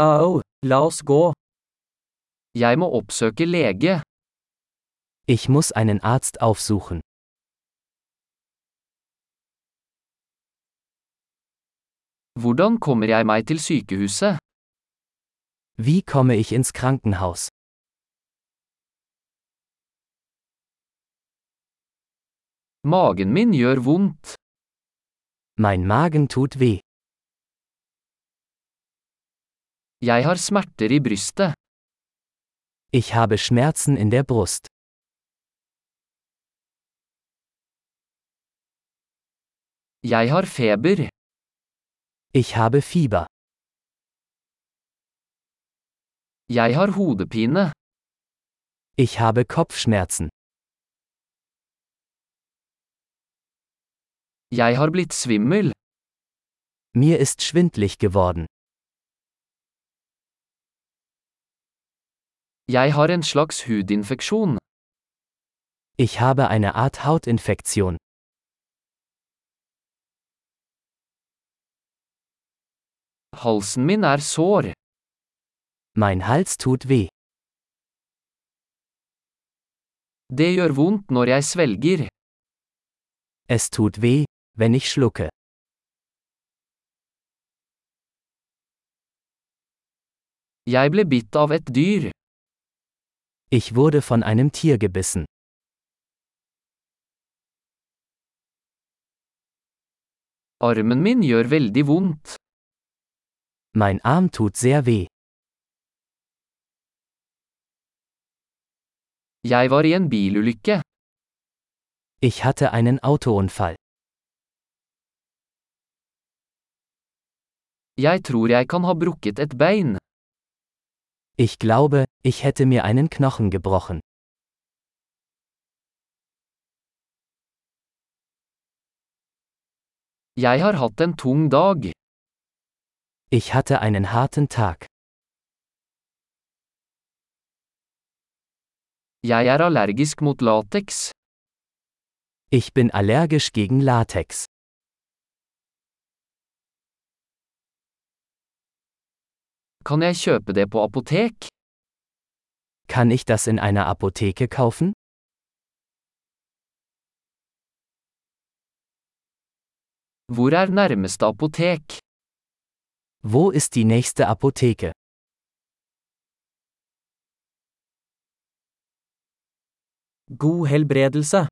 Au, la oss gå. Jeg må oppsøke lege. Ich muss einen Arzt aufsuchen. Hvordan kommer jeg meg til sykehuset? Wie komme ich ins Krankenhaus? Magen min gjør vondt. Mein Magen tut weh. Jeg har smerter i brystet. Ich habe Schmerzen in der Brust. Jeg har feber. Ich habe Fieber. Jeg har hodepine. Ich habe Kopfschmerzen. Jeg har blitt svimmel. Mir ist schwindlig geworden. Jeg har en slags hudinfeksjon. Ich habe eine Art Hautinfektion. Halsen min er sår. Mein Hals tut weh. Det gjør vondt når jeg svelger. Es tut weh, wenn ich schlucke. Jeg ble bitt av et dyr. Ich wurde von einem Tier gebissen. Armen min gjør veldig vondt. Mein Arm tut sehr weh. Jeg var i en bilulykke. Ich hatte einen Autounfall. Jeg tror jeg kan ha brukket et bein. Ich glaube, ich hätte mir einen Knochen gebrochen. Jeg har hatt en tung dag. Ich hatte einen harten Tag. Jeg er allergisk mot lateks. Ich bin allergisch gegen Latex. Kan jeg kjøpe det på apotek? Kann ich das in einer Apotheke kaufen? Hvor er nærmeste apotek? Wo ist die nächste Apotheke? God helbredelse.